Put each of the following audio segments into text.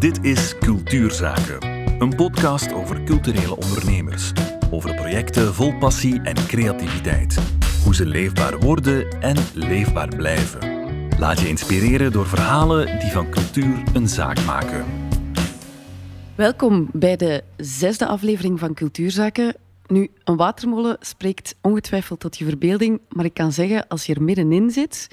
Dit is Cultuurzaken, een podcast over culturele ondernemers. Over projecten vol passie en creativiteit. Hoe ze leefbaar worden en leefbaar blijven. Laat je inspireren door verhalen die van cultuur een zaak maken. Welkom bij de zesde aflevering van Cultuurzaken. Nu, een watermolen spreekt ongetwijfeld tot je verbeelding, maar ik kan zeggen, als je er middenin zit,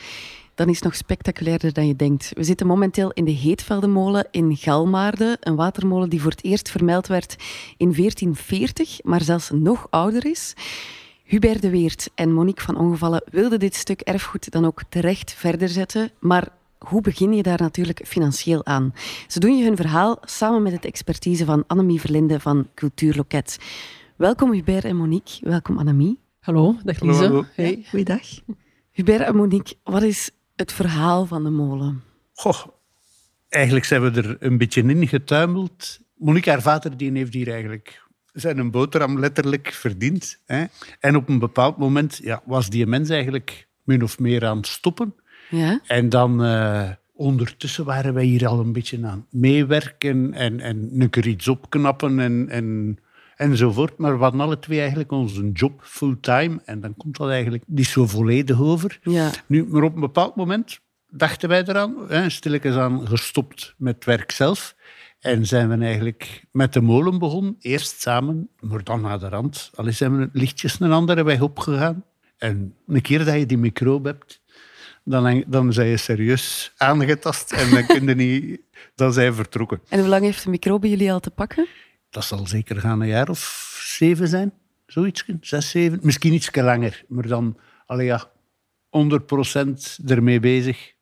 dan is het nog spectaculairder dan je denkt. We zitten momenteel in de Heetveldenmolen in Galmaarde, een watermolen die voor het eerst vermeld werd in 1440, maar zelfs nog ouder is. Hubert de Weert en Monique van Ongevallen wilden dit stuk erfgoed dan ook terecht verder zetten, maar hoe begin je daar natuurlijk financieel aan? Ze doen je hun verhaal samen met het expertise van Annemie Verlinde van Cultuurloket. Welkom Hubert en Monique. Welkom Annemie. Hallo, dag Lise. Hallo. Hey. Goeiedag. Hubert en Monique, wat is het verhaal van de molen? Goh, eigenlijk zijn we er een beetje in getuimeld. Monique, haar vader, die heeft hier eigenlijk zijn een boterham letterlijk verdiend. Hè? En op een bepaald moment ja, was die mens eigenlijk min of meer aan het stoppen. Ja? En dan eh, ondertussen waren wij hier al een beetje aan meewerken en, en een keer iets opknappen en, en, enzovoort. Maar we hadden alle twee eigenlijk onze job fulltime en dan komt dat eigenlijk niet zo volledig over. Ja. Nu, maar op een bepaald moment dachten wij eraan, hè, stilletjes aan gestopt met het werk zelf. En zijn we eigenlijk met de molen begonnen. Eerst samen, maar dan naar de rand. Al zijn we lichtjes een andere weg opgegaan. En een keer dat je die microbe hebt, dan, dan zijn je serieus aangetast en dan kun je niet... Dan zijn vertrokken. En hoe lang heeft de microbe jullie al te pakken? Dat zal zeker gaan een jaar of zeven zijn. Zoiets, zes, zeven. Misschien iets langer. Maar dan, allee ja, 100% ermee bezig.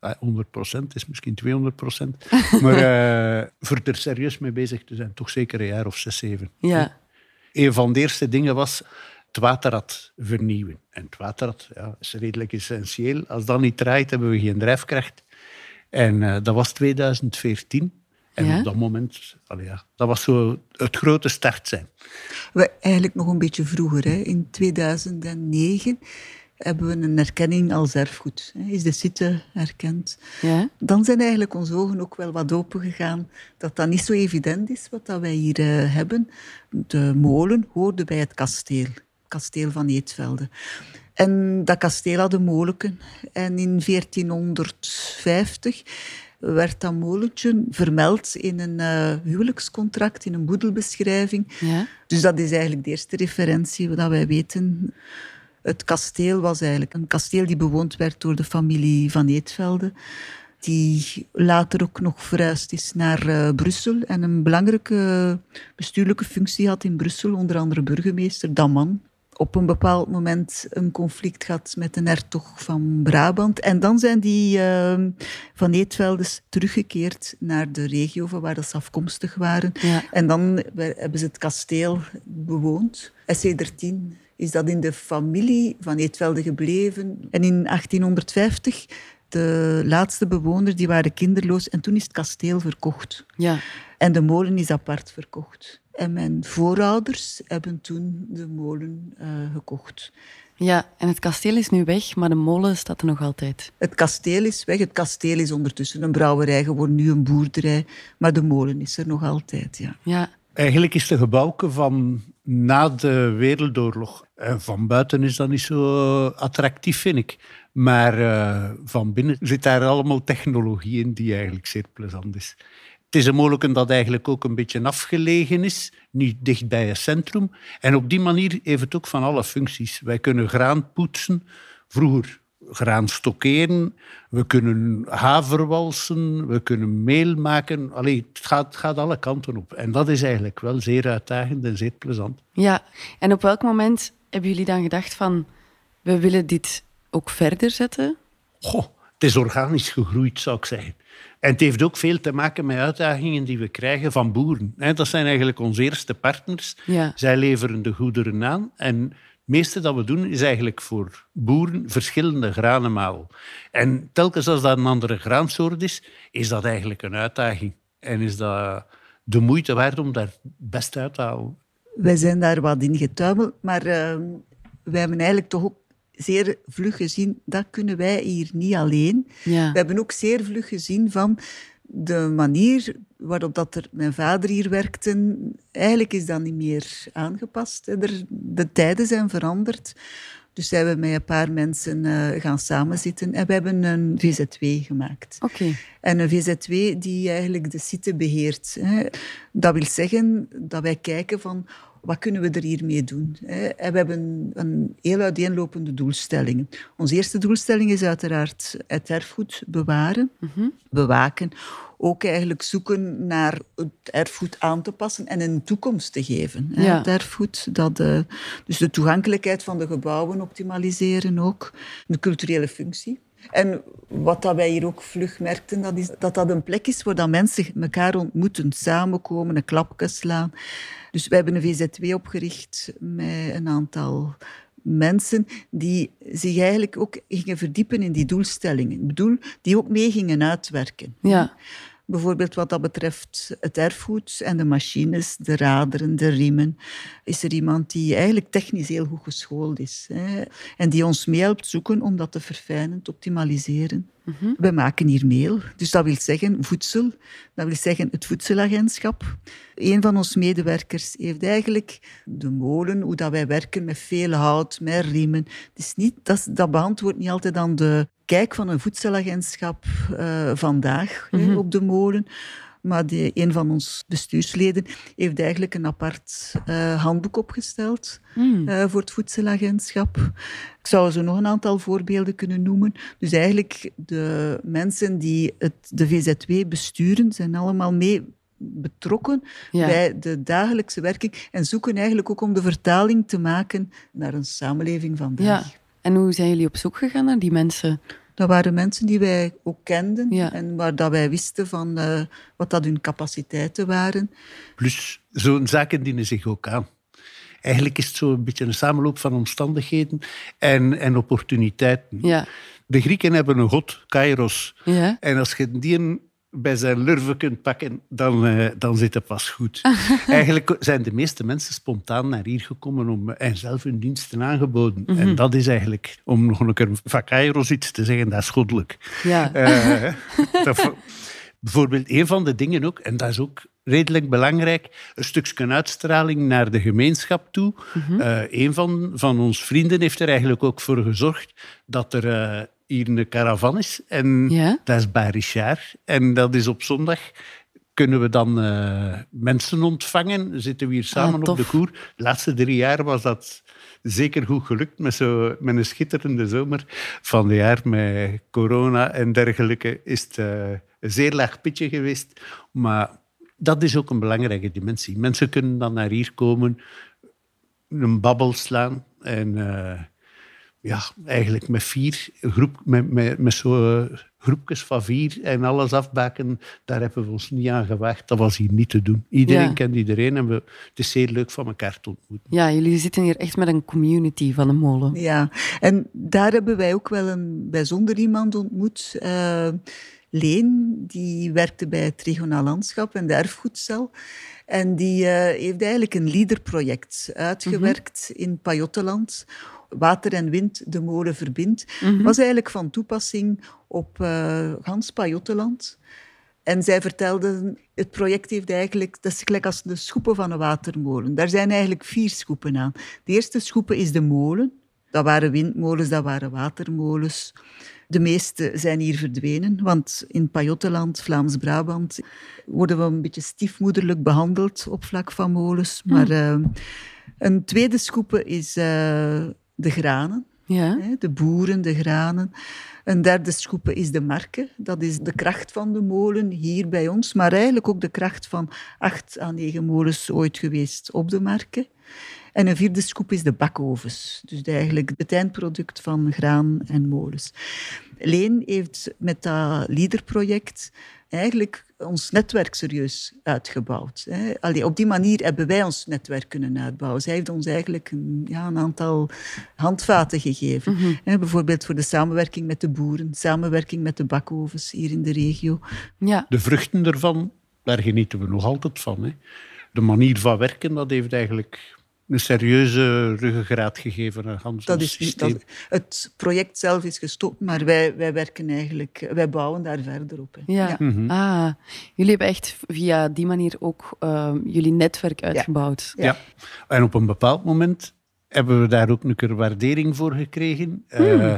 Eh, 100% is misschien 200%. Maar eh, voor er serieus mee bezig te zijn, toch zeker een jaar of zes, zeven. Ja. Een van de eerste dingen was het waterrad vernieuwen. En het waterrad ja, is redelijk essentieel. Als dat niet draait, hebben we geen drijfkracht. En eh, dat was 2014. En Ja? op dat moment, allee ja, dat was zo het grote start zijn. We, eigenlijk nog een beetje vroeger, hè. in 2009 hebben we een erkenning als erfgoed. Hè. Is de site erkend. Ja? Dan zijn eigenlijk onze ogen ook wel wat open gegaan dat dat niet zo evident is wat dat wij hier eh, hebben. De molen hoorde bij het kasteel, kasteel van Eetvelde. En dat kasteel had een molenken. En in 1450 werd dat molentje vermeld in een eh, huwelijkscontract, in een boedelbeschrijving. Ja? Dus dat is eigenlijk de eerste referentie dat wij weten. Het kasteel was eigenlijk een kasteel die bewoond werd door de familie van Eetvelde. Die later ook nog verhuisd is naar eh, Brussel en een belangrijke bestuurlijke functie had in Brussel, onder andere burgemeester Daman. Op een bepaald moment een conflict gehad met een hertog van Brabant. En dan zijn die eh, van Eetveldes teruggekeerd naar de regio van waar ze afkomstig waren. Ja. En dan hebben ze het kasteel bewoond. En sindsdien is dat in de familie van Eetvelde gebleven. En in 1850, de laatste bewoners, die waren kinderloos. En toen is het kasteel verkocht. Ja. En de molen is apart verkocht. En mijn voorouders hebben toen de molen eh, gekocht. Ja, en het kasteel is nu weg, maar de molen staat er nog altijd. Het kasteel is weg. Het kasteel is ondertussen een brouwerij geworden, nu een boerderij. Maar de molen is er nog altijd, ja. Ja. Eigenlijk is de gebouwke van na de Wereldoorlog. En van buiten is dat niet zo attractief, vind ik. Maar eh, van binnen zit daar allemaal technologie in die eigenlijk zeer plezant is. Het is een molen dat eigenlijk ook een beetje afgelegen is, niet dicht bij het centrum. En op die manier heeft het ook van alle functies. Wij kunnen graan poetsen, vroeger graan stockeren, we kunnen haver walsen, we kunnen meel maken. Allee, het gaat, het gaat alle kanten op. En dat is eigenlijk wel zeer uitdagend en zeer plezant. Ja, en op welk moment hebben jullie dan gedacht van, we willen dit ook verder zetten? Goh, het is organisch gegroeid, zou ik zeggen. En het heeft ook veel te maken met uitdagingen die we krijgen van boeren. Dat zijn eigenlijk onze eerste partners. Ja. Zij leveren de goederen aan. En meeste dat we doen is eigenlijk voor boeren verschillende granenmalen. En telkens als dat een andere graansoort is, is dat eigenlijk een uitdaging. En is dat de moeite waard om daar best uit te halen. Wij zijn daar wat in getuimeld, maar uh, wij hebben eigenlijk toch ook zeer vlug gezien, dat kunnen wij hier niet alleen. Ja. We hebben ook zeer vlug gezien van, de manier waarop dat er mijn vader hier werkte, eigenlijk is dat niet meer aangepast. De tijden zijn veranderd. Dus zijn we met een paar mensen uh, gaan samenzitten en we hebben een VZW gemaakt. Oké. En een VZW die eigenlijk de site beheert. Dat wil zeggen dat wij kijken van wat kunnen we er hiermee doen? En we hebben een heel uiteenlopende doelstellingen. Onze eerste doelstelling is uiteraard het erfgoed bewaren, Mhm. bewaken. Ook eigenlijk zoeken naar het erfgoed aan te passen en een toekomst te geven. Ja. Het erfgoed, dat, eh, dus de toegankelijkheid van de gebouwen optimaliseren ook. De culturele functie. En wat dat wij hier ook vlug merkten, dat is dat dat een plek is waar dat mensen elkaar ontmoeten, samenkomen, een klapje slaan. Dus wij hebben een VZW opgericht met een aantal mensen die zich eigenlijk ook gingen verdiepen in die doelstellingen. Ik bedoel, die ook mee gingen uitwerken. Ja. Bijvoorbeeld wat dat betreft het erfgoed en de machines, de raderen, de riemen, is er iemand die eigenlijk technisch heel goed geschoold is. Hè, en die ons mee helpt zoeken om dat te verfijnen, te optimaliseren. We maken hier meel, dus dat wil zeggen voedsel, dat wil zeggen het voedselagentschap. Een van onze medewerkers heeft eigenlijk de molen, hoe dat wij werken met veel hout, met riemen. Het is niet, dat, dat beantwoordt niet altijd aan de kijk van een voedselagentschap eh, vandaag hè, op de molen. Maar die, een van ons bestuursleden heeft eigenlijk een apart eh, handboek opgesteld Hmm. eh, voor het voedselagentschap. Ik zou zo nog een aantal voorbeelden kunnen noemen. Dus eigenlijk de mensen die het, de VZW besturen, zijn allemaal mee betrokken Ja. bij de dagelijkse werking en zoeken eigenlijk ook om de vertaling te maken naar een samenleving vandaag. ja. En hoe zijn jullie op zoek gegaan naar die mensen? Dat waren mensen die wij ook kenden Ja. en waar dat wij wisten van eh, wat dat hun capaciteiten waren. Plus, zo'n zaken dienen zich ook aan. Eigenlijk is het zo een beetje een samenloop van omstandigheden en, en opportuniteiten. Ja. De Grieken hebben een god, Kairos. Ja. En als je die bij zijn lurven kunt pakken, dan, eh, dan zit het pas goed. Eigenlijk zijn de meeste mensen spontaan naar hier gekomen om, en zelf hun diensten aangeboden. En dat is eigenlijk, om nog een keer van Kairos iets te zeggen, dat is goddelijk. Ja. Eh, dat- bijvoorbeeld, een van de dingen ook, en dat is ook redelijk belangrijk, een stukje uitstraling naar de gemeenschap toe. Eh, een van, van ons vrienden heeft er eigenlijk ook voor gezorgd dat er eh, hier een caravan is. En Ja. dat is bij Richard. En dat is op zondag kunnen we dan eh, mensen ontvangen. Zitten we hier samen op de koer. De laatste drie jaar was dat zeker goed gelukt met, zo, met een schitterende zomer van het jaar met corona en dergelijke. Is het eh, een zeer laag pitje geweest. Maar dat is ook een belangrijke dimensie. Mensen kunnen dan naar hier komen, een babbel slaan en eh, ja, eigenlijk met vier, groep, met, met, met zo eh, groepjes van vier en alles afbaken, daar hebben we ons niet aan gewaagd. Dat was hier niet te doen. Iedereen Ja. kent iedereen en we, het is zeer leuk van elkaar te ontmoeten. ja, jullie zitten hier echt met een community van een molen. Ja, en daar hebben wij ook wel een bijzonder iemand ontmoet. eh, Leen, die werkte bij het regionaal landschap en de erfgoedcel. En die eh, heeft eigenlijk een leaderproject uitgewerkt in Pajottenland. Water en wind de molen verbindt. Was eigenlijk van toepassing op eh gans Pajottenland. En zij vertelde, het project heeft eigenlijk, dat is gelijk als de schoepen van een watermolen. Daar zijn eigenlijk vier schoepen aan. De eerste schoepen is de molen. Dat waren windmolens, dat waren watermolens. De meeste zijn hier verdwenen, want in Pajottenland, Vlaams-Brabant, worden we een beetje stiefmoederlijk behandeld op vlak van molens. Maar eh, een tweede schoepen is eh, de granen. Ja. Hè, de boeren, de granen. Een derde schoepen is de marke. Dat is de kracht van de molen hier bij ons, maar eigenlijk ook de kracht van acht à negen molens ooit geweest op de marke. En een vierde schoep is de bakovens. Dus eigenlijk het eindproduct van graan en molens. Leen heeft met dat LEADER-project eigenlijk ons netwerk serieus uitgebouwd. hè. Allee, op die manier hebben wij ons netwerk kunnen uitbouwen. Zij heeft ons eigenlijk een, ja, een aantal handvaten gegeven. Hè, bijvoorbeeld voor de samenwerking met de boeren, samenwerking met de bakovens hier in de regio. Ja. De vruchten ervan, daar genieten we nog altijd van. Hè. De manier van werken, dat heeft eigenlijk een serieuze ruggengraat gegeven aan Hans Dat is systeem. dat, het project zelf is gestopt, maar wij, wij werken eigenlijk, wij bouwen daar verder op. hè. Ja. Mhm. Ah, jullie hebben echt via die manier ook ehm, jullie netwerk uitgebouwd. Ja. En op een bepaald moment hebben we daar ook een keer waardering voor gekregen. Hmm. Eh,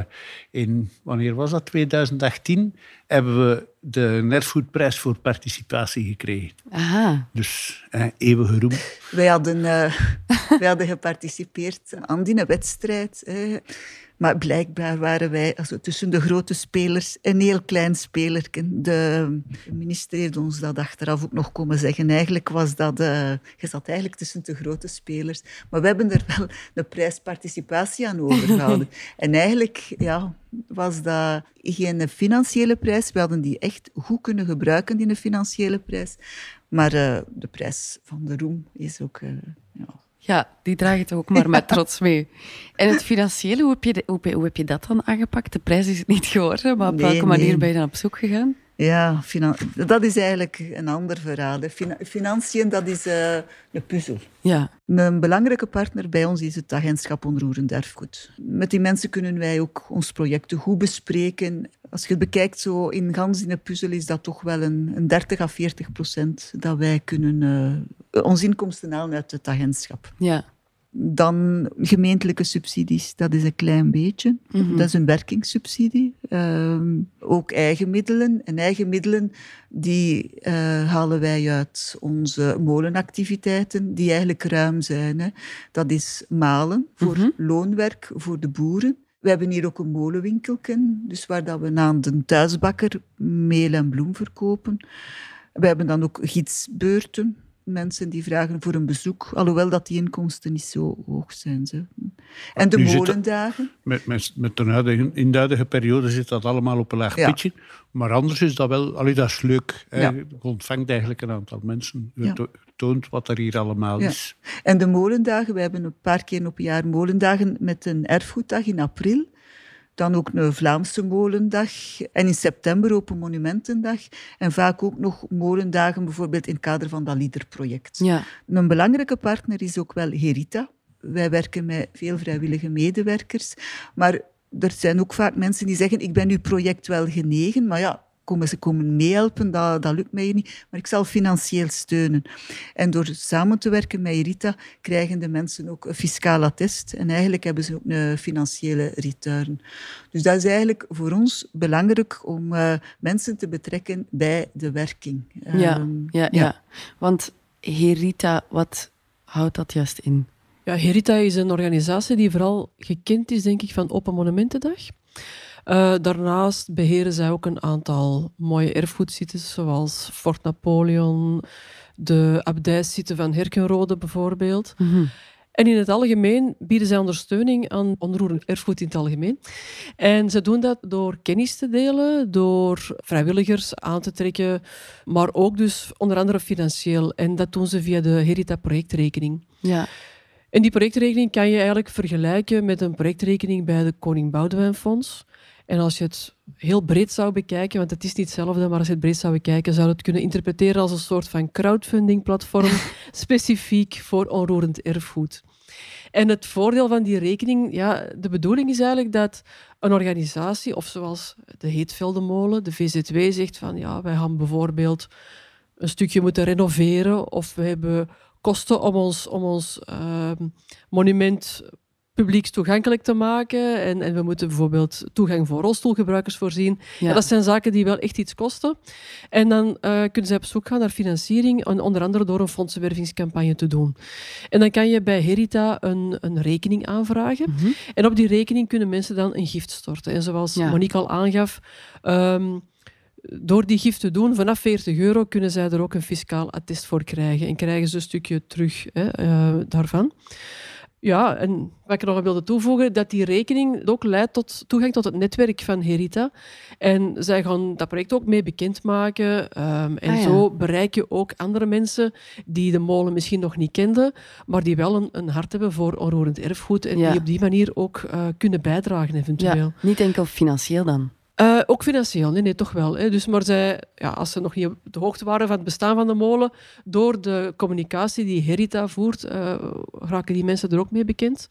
in, wanneer was dat? 2018 hebben we de Erfgoedprijs voor participatie gekregen. Aha. Dus eh, eeuwige roem. Wij hadden, eh, wij hadden geparticipeerd aan die wedstrijd. hè. Maar blijkbaar waren wij also, tussen de grote spelers een heel klein spelerken. De minister heeft ons dat achteraf ook nog komen zeggen. Eigenlijk was dat... eh, je zat eigenlijk tussen de grote spelers. Maar we hebben er wel een prijsparticipatie aan overgehouden. en eigenlijk ja, was dat geen financiële prijs. We hadden die echt goed kunnen gebruiken, die financiële prijs. Maar eh, de prijs van de roem is ook... eh, ja, Ja, die dragen het ook maar met trots mee. En het financiële, hoe heb je, de- hoe, heb je- hoe heb je dat dan aangepakt? De prijs is het niet geworden, maar op Nee, welke manier nee. ben je dan op zoek gegaan? Ja, dat is eigenlijk een ander verhaal. financiën, dat is eh, een puzzel. Ja, Een belangrijke partner bij ons is het agentschap Onroerend Erfgoed. Met die mensen kunnen wij ook ons projecten goed bespreken. Als je het bekijkt zo in gans in de puzzel, is dat toch wel een, een 30 à 40 procent dat wij kunnen eh, onze inkomsten halen uit het agentschap. ja. Dan gemeentelijke subsidies, dat is een klein beetje. Dat is een werkingssubsidie. Ehm, ook eigen middelen. En eigen middelen die eh, halen wij uit onze molenactiviteiten, die eigenlijk ruim zijn. Hè. Dat is malen voor loonwerk voor de boeren. We hebben hier ook een molenwinkelken, dus waar dat we aan de thuisbakker meel en bloem verkopen. We hebben dan ook gidsbeurten. Mensen die vragen voor een bezoek, alhoewel dat die inkomsten niet zo hoog zijn. Ze. En de Nu molendagen. Met, met, met de huidige, in de huidige periode zit dat allemaal op een laag Ja. pitje. Maar anders is dat wel, allee, dat is leuk. Ja. Je ontvangt eigenlijk een aantal mensen. Je Ja. to- toont wat er hier allemaal is. En de molendagen, we hebben een paar keer op een jaar molendagen met een erfgoeddag in april. Dan ook een Vlaamse molendag. En in september Open Monumentendag. En vaak ook nog molendagen, bijvoorbeeld in het kader van dat LIDER-project. ja. Een belangrijke partner is ook wel Herita. Wij werken met veel vrijwillige medewerkers. Maar er zijn ook vaak mensen die zeggen, ik ben uw project wel genegen, maar ja, komen ze komen meehelpen, dat, dat lukt mij niet, maar ik zal financieel steunen. En door samen te werken met Herita krijgen de mensen ook een fiscaal attest en eigenlijk hebben ze ook een financiële return. Dus dat is eigenlijk voor ons belangrijk om eh, mensen te betrekken bij de werking. Ja, Ehm, ja, ja. Want Herita, wat houdt dat juist in? Ja, Herita is een organisatie die vooral gekend is, denk ik, van Open Monumentendag. Eh, daarnaast beheren zij ook een aantal mooie erfgoedsites, zoals Fort Napoleon, de abdijsite van Herkenrode bijvoorbeeld. En in het algemeen bieden zij ondersteuning aan onroerend erfgoed in het algemeen. En ze doen dat door kennis te delen, door vrijwilligers aan te trekken, maar ook dus onder andere financieel. En dat doen ze via de Herita-projectrekening. Ja, En die projectrekening kan je eigenlijk vergelijken met een projectrekening bij de Koning Boudewijn Fonds. En als je het heel breed zou bekijken, want het is niet hetzelfde, maar als je het breed zou bekijken, zou je het kunnen interpreteren als een soort van crowdfunding-platform, specifiek voor onroerend erfgoed. En het voordeel van die rekening, ja, de bedoeling is eigenlijk dat een organisatie, of zoals de Heetveldenmolen, de VZW, zegt van ja, wij gaan bijvoorbeeld een stukje moeten renoveren of we hebben kosten om ons, om ons ehm, monument publieks toegankelijk te maken en, en we moeten bijvoorbeeld toegang voor rolstoelgebruikers voorzien. ja. Dat zijn zaken die wel echt iets kosten. En dan eh, kunnen ze op zoek gaan naar financiering, en onder andere door een fondsenwervingscampagne te doen. En dan kan je bij Herita een, een rekening aanvragen. Mhm. En op die rekening kunnen mensen dan een gift storten. En zoals Ja. Monique al aangaf, ehm, door die gift te doen, vanaf 40 euro, kunnen zij er ook een fiscaal attest voor krijgen. En krijgen ze een stukje terug hè, eh, daarvan. Ja, en wat ik nog wilde toevoegen, dat die rekening ook leidt tot toegang tot het netwerk van Herita. En zij gaan dat project ook mee bekendmaken. ehm en Ah, ja. zo bereik je ook andere mensen die de molen misschien nog niet kenden, maar die wel een, een hart hebben voor onroerend erfgoed en Ja. die op die manier ook eh, kunnen bijdragen eventueel. ja. Niet enkel financieel dan. Uh, ook financieel, nee, nee toch wel. Hè. Dus, maar zij, ja, als ze nog niet op de hoogte waren van het bestaan van de molen, door de communicatie die Herita voert, uh, raken die mensen er ook mee bekend.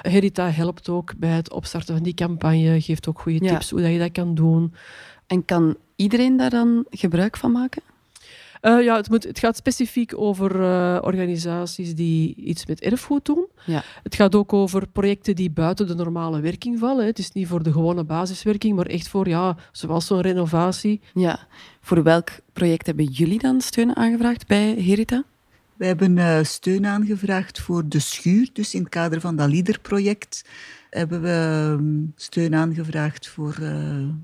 Herita helpt ook bij het opstarten van die campagne, geeft ook goede tips hoe dat je dat kan doen. En kan iedereen daar dan gebruik van maken? Uh, ja, het, moet, het, gaat specifiek over uh, organisaties die iets met erfgoed doen. Ja. Het gaat ook over projecten die buiten de normale werking vallen. Het is niet voor de gewone basiswerking, maar echt voor, ja, zoals zo'n renovatie. Ja. Voor welk project hebben jullie dan steun aangevraagd bij Herita? Wij hebben uh, steun aangevraagd voor de schuur. Dus in het kader van dat LEADER-project hebben we um, steun aangevraagd voor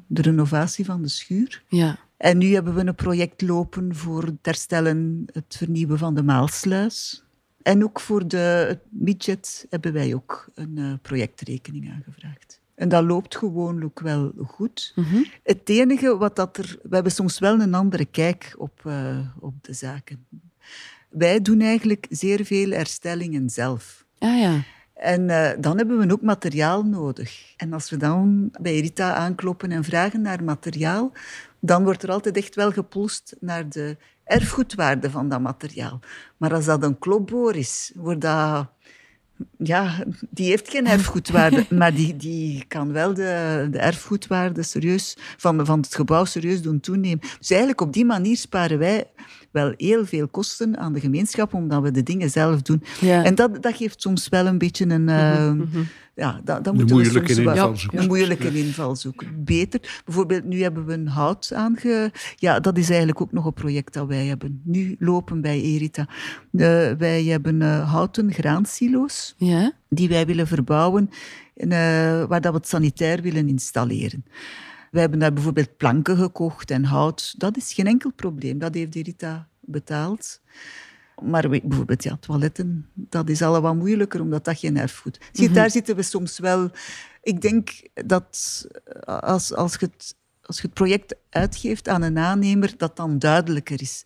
de renovatie van de schuur. Ja. En nu hebben we een project lopen voor het herstellen, het vernieuwen van de Maalsluis. En ook voor de, budget hebben wij ook een uh, projectrekening aangevraagd. En dat loopt gewoonlijk wel goed. Mm -hmm. Het enige wat dat er... We hebben soms wel een andere kijk op, uh, op de zaken. Wij doen eigenlijk zeer veel herstellingen zelf. Ah ja. En uh, dan hebben we ook materiaal nodig. En als we dan bij Rita aankloppen en vragen naar materiaal, dan wordt er altijd echt wel gepolst naar de erfgoedwaarde van dat materiaal. Maar als dat een klopboor is, wordt dat... Ja, die heeft geen erfgoedwaarde, maar die, die kan wel de, de erfgoedwaarde serieus, van, van het gebouw serieus doen toenemen. Dus eigenlijk op die manier sparen wij wel heel veel kosten aan de gemeenschap, omdat we de dingen zelf doen. Ja. En dat, dat geeft soms wel een beetje een... Uh, mm -hmm. Ja, dat, dat een moeilijke invalshoek. Een moeilijke invalshoek. Beter. Bijvoorbeeld, nu hebben we een hout aange... Ja, dat is eigenlijk ook nog een project dat wij hebben. Nu lopen bij Erita. Uh, wij hebben uh, houten graansilo's. Ja? Die wij willen verbouwen, en, waar dat we het sanitair willen installeren. We hebben daar bijvoorbeeld planken gekocht en hout. Dat is geen enkel probleem. Dat heeft Erita betaald. Maar bijvoorbeeld ja, toiletten, dat is al wat moeilijker, omdat dat geen erfgoed is. Mm -hmm. Daar zitten we soms wel... Ik denk dat als, als, je het, als je het project uitgeeft aan een aannemer, dat dan duidelijker is.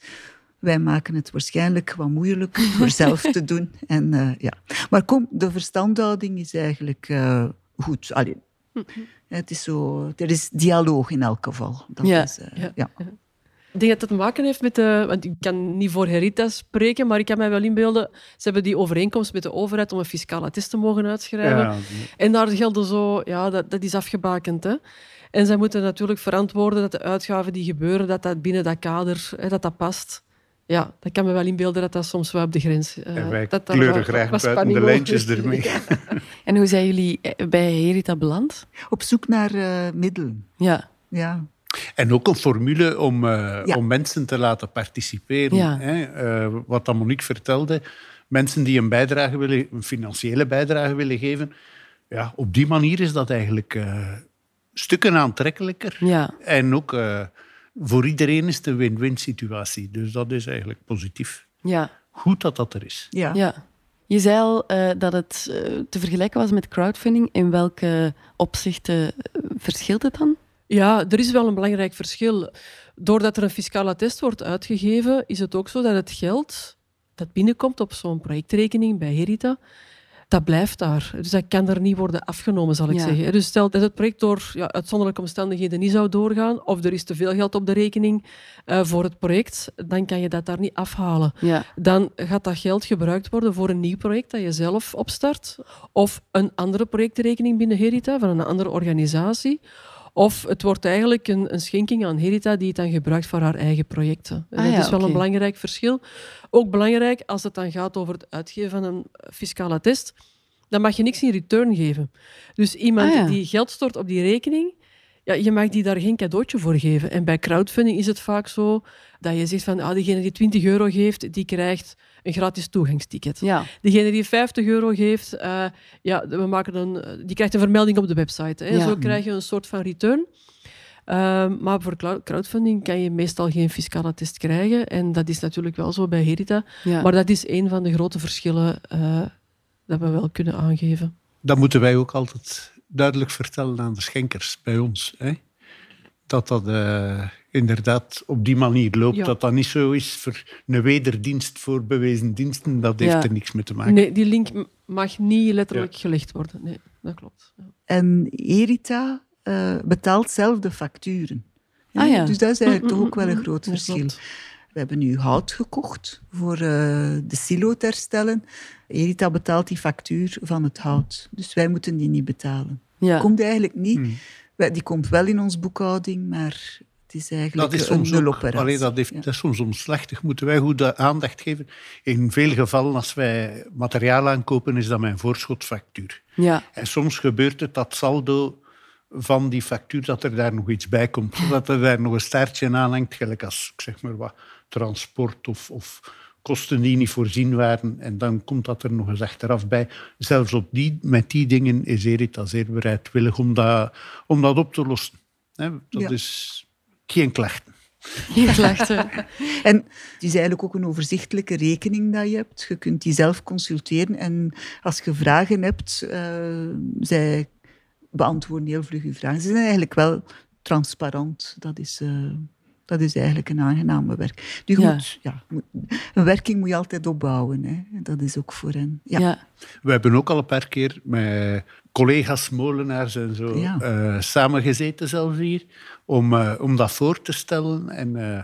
Wij maken het waarschijnlijk wat moeilijk voor zelf te doen. En, uh, ja. Maar kom, de verstandhouding is eigenlijk uh, goed. Allee, mm -hmm. Het is zo, er is dialoog in elk geval. Dat ja. Is, uh, ja. ja. Ik denk dat het te maken heeft met de... Want ik kan niet voor Herita spreken, maar ik kan mij wel inbeelden... Ze hebben die overeenkomst met de overheid om een fiscale attest te mogen uitschrijven. Ja. En daar gelden zo... Ja, dat, dat is afgebakend, hè. En zij moeten natuurlijk verantwoorden dat de uitgaven die gebeuren, dat dat binnen dat kader, hè, dat dat past. Ja, dat kan me wel inbeelden dat dat soms wel op de grens... Uh, en wij dat kleuren graag buiten de lijntjes ermee. Ja. En hoe zijn jullie bij Herita beland? Op zoek naar uh, middelen. Ja. Ja. En ook een formule om, uh, Ja. om mensen te laten participeren. Ja. Hè? Eh, wat dan Monique vertelde, mensen die een bijdrage willen, een financiële bijdrage willen geven, ja, op die manier is dat eigenlijk eh, stukken aantrekkelijker. Ja. En ook eh, voor iedereen is het een win-win situatie. Dus dat is eigenlijk positief. Ja. Goed dat dat er is. Ja. ja. Je zei al eh, dat het te vergelijken was met crowdfunding. In welke opzichten verschilt het dan? Ja, er is wel een belangrijk verschil. Doordat er een fiscale attest wordt uitgegeven, is het ook zo dat het geld dat binnenkomt op zo'n projectrekening bij Herita, dat blijft daar. Dus dat kan er niet worden afgenomen, zal ik Ja. zeggen. Dus stel dat het project door ja, uitzonderlijke omstandigheden niet zou doorgaan, of er is te veel geld op de rekening eh, voor het project, dan kan je dat daar niet afhalen. Ja. Dan gaat dat geld gebruikt worden voor een nieuw project dat je zelf opstart, of een andere projectrekening binnen Herita van een andere organisatie. Of het wordt eigenlijk een, een schenking aan Herita die het dan gebruikt voor haar eigen projecten. En Ah dat ja, is wel een belangrijk verschil. Ook belangrijk als het dan gaat over het uitgeven van een fiscale attest, dan mag je niks in return geven. Dus iemand Ah ja. die geld stort op die rekening, ja, je mag die daar geen cadeautje voor geven. En bij crowdfunding is het vaak zo dat je zegt van ah, diegene die 20 euro geeft, die krijgt een gratis toegangsticket. Ja. Degene die 50 euro geeft, eh, ja, we maken een, die krijgt een vermelding op de website. Hè. Ja. Zo krijg je een soort van return. Ehm, maar voor crowdfunding kan je meestal geen fiscale attest krijgen. En dat is natuurlijk wel zo bij Herita. Ja. Maar dat is een van de grote verschillen eh, dat we wel kunnen aangeven. Dat moeten wij ook altijd duidelijk vertellen aan de schenkers bij ons. Hè? Dat dat eh, inderdaad op die manier loopt. Ja. Dat dat niet zo is voor een wederdienst voor bewezen diensten. Dat heeft Ja. er niks mee te maken. Nee, die link mag niet letterlijk gelegd worden. Nee, dat klopt. Ja. En Erita eh, betaalt zelf de facturen. Ah, ja. Dus dat is eigenlijk Mm, toch mm, ook wel een mm, groot verschil. We hebben nu hout gekocht voor eh, de silo te herstellen. Erita betaalt die factuur van het hout. Dus wij moeten die niet betalen. Ja. Komt eigenlijk niet. Die komt wel in onze boekhouding, maar het is eigenlijk Dat is een soms ook, allee, dat, heeft, Ja. dat is soms omslachtig. Moeten wij goed aandacht geven. In veel gevallen, als wij materiaal aankopen, is dat mijn voorschotfactuur. ja. En soms gebeurt het dat saldo van die factuur, dat er daar nog iets bij komt. Dat er daar nog een staartje aan hangt, gelijk als ik zeg maar wat, transport of, of kosten die niet voorzien waren. En dan komt dat er nog eens achteraf bij. Zelfs op die, met die dingen is Erita zeer bereidwillig om dat, om dat op te lossen. Hè, dat Ja. is geen klachten. Geen klachten. En het is eigenlijk ook een overzichtelijke rekening dat je hebt. Je kunt die zelf consulteren en als je vragen hebt, eh, zij beantwoorden heel vlug je vragen. Ze zijn eigenlijk wel transparant. Dat is, eh, dat is eigenlijk een aangename werk. Je Ja. moet, ja, een werking moet je altijd opbouwen. Hè. Dat is ook voor hen. Ja. Ja. We hebben ook al een paar keer met collega's molenaars en zo Ja. eh, samengezeten zelfs hier, om, eh, om dat voor te stellen. En eh,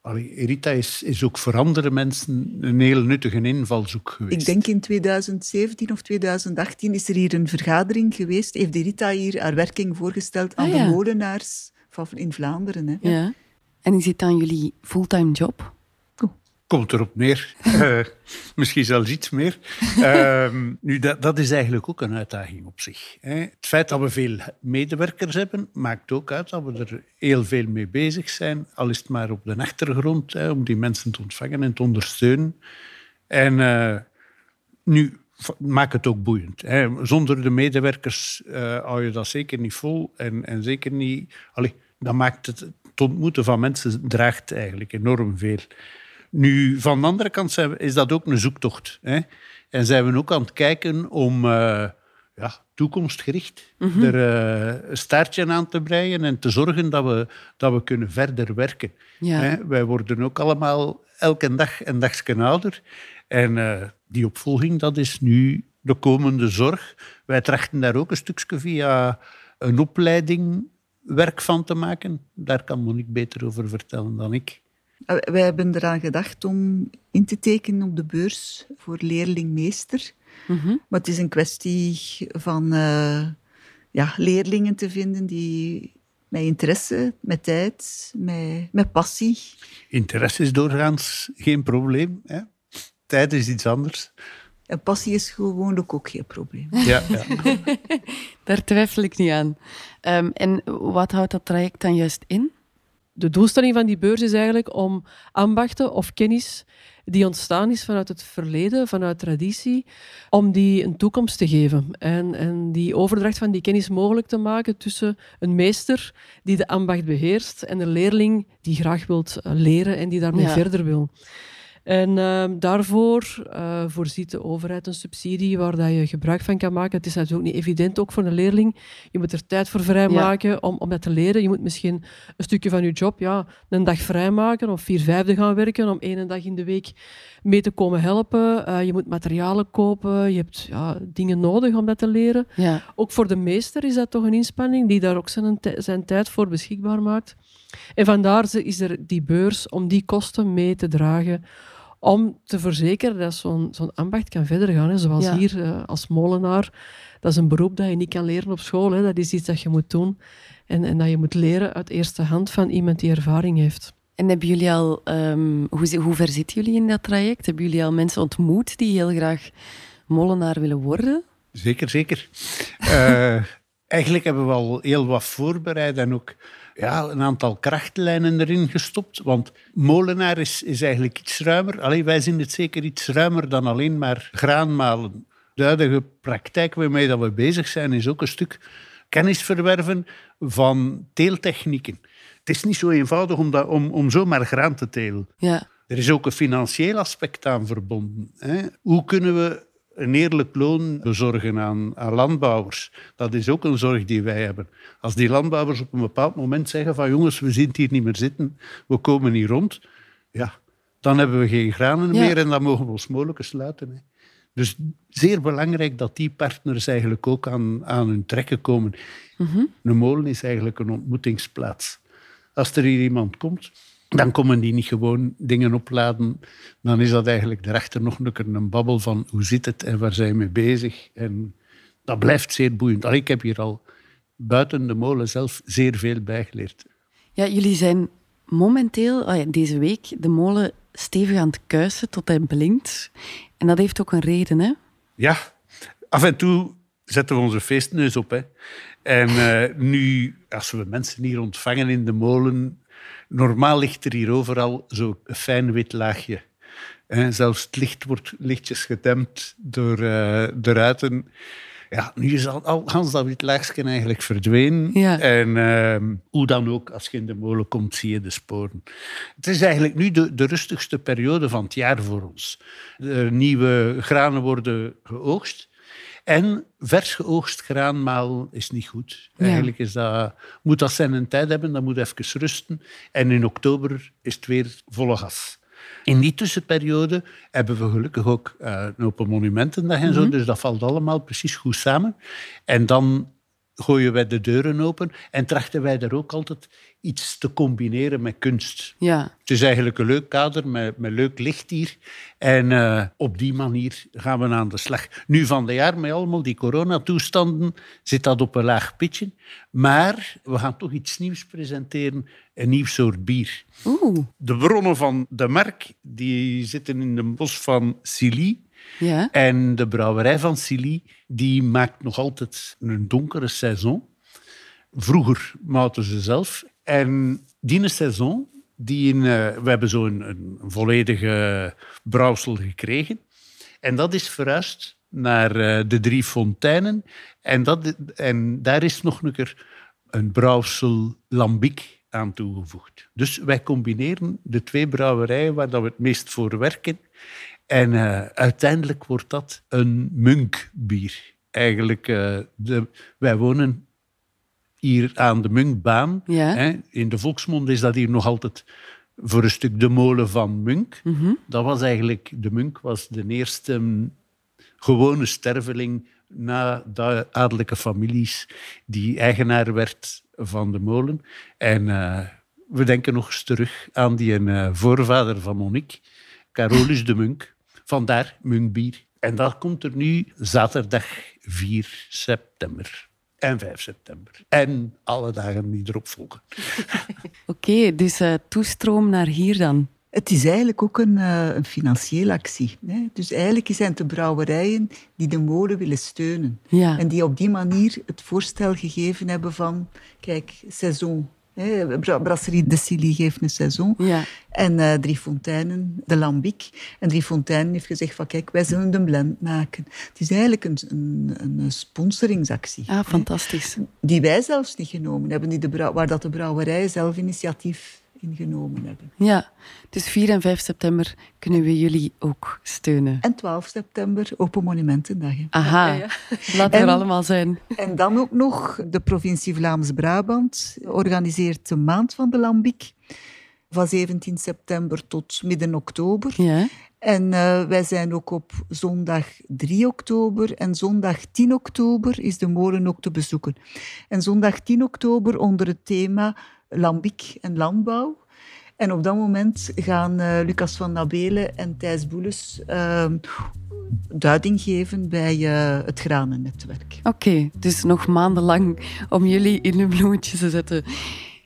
allee, Erita is, is ook voor andere mensen een heel nuttige invalshoek geweest. Ik denk in 2017 of 2018 is er hier een vergadering geweest. Heeft Rita hier haar werking voorgesteld aan Ah, ja. de molenaars van in Vlaanderen. Hè. ja. En is dit dan jullie fulltime job? Komt erop neer. Eh, misschien zelfs iets meer. Ehm, nu, dat, dat is eigenlijk ook een uitdaging op zich. Hè. Het feit dat we veel medewerkers hebben, maakt ook uit dat we er heel veel mee bezig zijn. Al is het maar op de achtergrond, hè, om die mensen te ontvangen en te ondersteunen. En eh, nu, v- maak het ook boeiend. Hè. Zonder de medewerkers eh, hou je dat zeker niet vol. En, en zeker niet... Allee, dat maakt het, het ontmoeten van mensen draagt eigenlijk enorm veel. Nu, van de andere kant zijn we- is dat ook een zoektocht. Hè? En zijn we ook aan het kijken om eh, ja, toekomstgericht er eh, een staartje aan te breien en te zorgen dat we, dat we kunnen verder werken. Ja. Hè? Wij worden ook allemaal elke dag een dagje ouder. En eh, die opvolging, dat is nu de komende zorg. Wij trachten daar ook een stukje via een opleiding werk van te maken. Daar kan Monique beter over vertellen dan ik. Uh, Wij hebben eraan gedacht om in te tekenen op de beurs voor leerlingmeester. Mhm. Maar het is een kwestie van eh, ja, leerlingen te vinden die met interesse, met tijd, met, met passie. Interesse is doorgaans geen probleem. Hè? Tijd is iets anders. En passie is gewoonlijk ook geen probleem. Ja, ja. Daar twijfel ik niet aan. Ehm, en wat houdt dat traject dan juist in? De doelstelling van die beurs is eigenlijk om ambachten of kennis die ontstaan is vanuit het verleden, vanuit traditie, om die een toekomst te geven. En, en die overdracht van die kennis mogelijk te maken tussen een meester die de ambacht beheerst en een leerling die graag wil leren en die daarmee Ja. verder wil. En ehm, daarvoor eh, voorziet de overheid een subsidie waar dat je gebruik van kan maken. Het is natuurlijk niet evident, ook voor een leerling. Je moet er tijd voor vrijmaken om, om dat te leren. Je moet misschien een stukje van je job ja, een dag vrijmaken of vier vijfde gaan werken om één dag in de week mee te komen helpen. Eh, je moet materialen kopen, je hebt ja, dingen nodig om dat te leren. Ja. Ook voor de meester is dat toch een inspanning die daar ook zijn, zijn tijd voor beschikbaar maakt. En vandaar is er die beurs om die kosten mee te dragen. Om te verzekeren dat zo'n zo'n ambacht kan verder gaan. Hè. Zoals Ja. hier eh, als molenaar. Dat is een beroep dat je niet kan leren op school. Hè. Dat is iets dat je moet doen. En, en dat je moet leren uit eerste hand van iemand die ervaring heeft. En hebben jullie al, ehm, hoe, hoe ver zitten jullie in dat traject? Hebben jullie al mensen ontmoet die heel graag molenaar willen worden? Zeker, zeker. Eh, eigenlijk hebben we al heel wat voorbereid en ook ja, een aantal krachtlijnen erin gestopt. Want molenaar is, is eigenlijk iets ruimer. Allee, wij zien het zeker iets ruimer dan alleen maar graanmalen. De huidige praktijk waarmee dat we bezig zijn, is ook een stuk kennis verwerven van teeltechnieken. Het is niet zo eenvoudig om, dat, om, om zomaar graan te telen. Ja. Er is ook een financieel aspect aan verbonden. Hè. Hoe kunnen we een eerlijk loon bezorgen aan, aan landbouwers? Dat is ook een zorg die wij hebben. Als die landbouwers op een bepaald moment zeggen van jongens, we zien het hier niet meer zitten, we komen niet rond, ja, dan hebben we geen granen Ja. meer en dan mogen we ons molen sluiten. Hè. Dus zeer belangrijk dat die partners eigenlijk ook aan, aan hun trekken komen. Een molen is eigenlijk een ontmoetingsplaats. Als er hier iemand komt, dan komen die niet gewoon dingen opladen. Dan is dat eigenlijk daarachter nog een, keer een babbel van hoe zit het en waar zijn je mee bezig. En dat blijft zeer boeiend. Allee, ik heb hier al buiten de molen zelf zeer veel bijgeleerd. Ja, jullie zijn momenteel, oh ja, deze week, de molen stevig aan het kuisen tot hij blinkt. En dat heeft ook een reden, hè? Ja, af en toe zetten we onze feestneus op. Hè. En eh, nu, als we mensen hier ontvangen in de molen, normaal ligt er hier overal zo'n fijn wit laagje. Hè. Zelfs het licht wordt lichtjes gedempt door uh, de ruiten. Ja, nu is al, al Hans dat wit laagje eigenlijk verdwenen. Ja. En uh, hoe dan ook, als je in de molen komt, zie je de sporen. Het is eigenlijk nu de, de rustigste periode van het jaar voor ons. De nieuwe granen worden geoogst. En vers geoogst graanmaal is niet goed. Ja. Eigenlijk is dat, moet dat zijn tijd hebben, dat moet even rusten. En in oktober is het weer volle gas. In die tussenperiode hebben we gelukkig ook uh, een Open Monumentendag en zo, dus dat valt allemaal precies goed samen. En dan gooien wij de deuren open en trachten wij er ook altijd iets te combineren met kunst. Ja. Het is eigenlijk een leuk kader met, met leuk licht hier. En uh, op die manier gaan we aan de slag. Nu van de jaar, met allemaal die coronatoestanden, zit dat op een laag pitje. Maar we gaan toch iets nieuws presenteren, een nieuw soort bier. Oeh. De bronnen van de Mark die zitten in het bos van Silly. Ja. En de brouwerij van Silly die maakt nog altijd een donkere saison. Vroeger maakten ze zelf. En die saison, die in, uh, we hebben zo een, volledige brouwsel gekregen. En dat is verhuisd naar uh, de Drie Fonteinen. En, dat, en daar is nog een keer een brouwsel lambiek aan toegevoegd. Dus wij combineren de twee brouwerijen waar dat we het meest voor werken. En uh, uiteindelijk wordt dat een munkbier. Eigenlijk, uh, de, wij wonen hier aan de Munkbaan. Ja. Hè. In de volksmond is dat hier nog altijd voor een stuk de molen van Munk. Mm -hmm. Dat was eigenlijk, de Munk was de eerste um, gewone sterveling na de adellijke families die eigenaar werd van de molen. En uh, we denken nog eens terug aan die voorvader van Monique, Carolus de Munk. Vandaar Munkbier. En dat komt er nu zaterdag 4 september. En 5 september. En alle dagen die erop volgen. Oké, okay, dus uh, toestroom naar hier dan. Het is eigenlijk ook een, uh, een financiële actie. Hè? Dus eigenlijk zijn het de brouwerijen die de molen willen steunen. Ja. En die op die manier het voorstel gegeven hebben van... Kijk, seizoen. Hè? Brasserie de Silly geeft een seizoen. Ja. En uh, Drie Fonteinen, de Lambic. En Drie Fonteinen heeft gezegd van... Kijk, wij zullen een blend maken. Het is eigenlijk een, een, een sponsoringsactie. Ah, fantastisch. Hè? Die wij zelfs niet genomen hebben. Die de waar dat de brouwerijen zelf initiatief ingenomen hebben. Ja, dus 4 en 5 september kunnen we jullie ook steunen. En 12 september Open Monumentendag. Aha, ja, ja. laat er allemaal zijn. En dan ook nog de provincie Vlaams-Brabant organiseert de Maand van de Lambiek. Van 17 september tot midden oktober. Ja. En uh, wij zijn ook op zondag 3 oktober en zondag 10 oktober is de molen ook te bezoeken. En zondag 10 oktober onder het thema lambiek en landbouw. En op dat moment gaan uh, Lucas van Nabelen en Thijs Boeles uh, duiding geven bij uh, het Granennetwerk. Oké, okay, dus nog maandenlang om jullie in een bloemetje te zetten.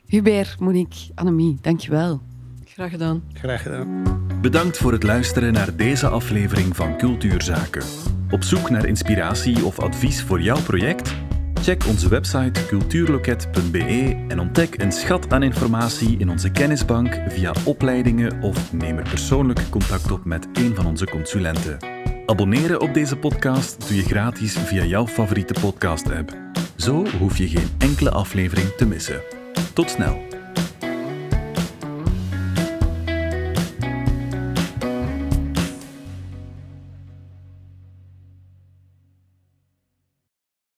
Hubert, Monique, Annemie, dankjewel. Graag gedaan. Graag gedaan. Bedankt voor het luisteren naar deze aflevering van Cultuurzaken. Op zoek naar inspiratie of advies voor jouw project? Check onze website cultuurloket.be en ontdek een schat aan informatie in onze kennisbank via opleidingen of neem er persoonlijk contact op met een van onze consulenten. Abonneren op deze podcast doe je gratis via jouw favoriete podcast-app. Zo hoef je geen enkele aflevering te missen. Tot snel!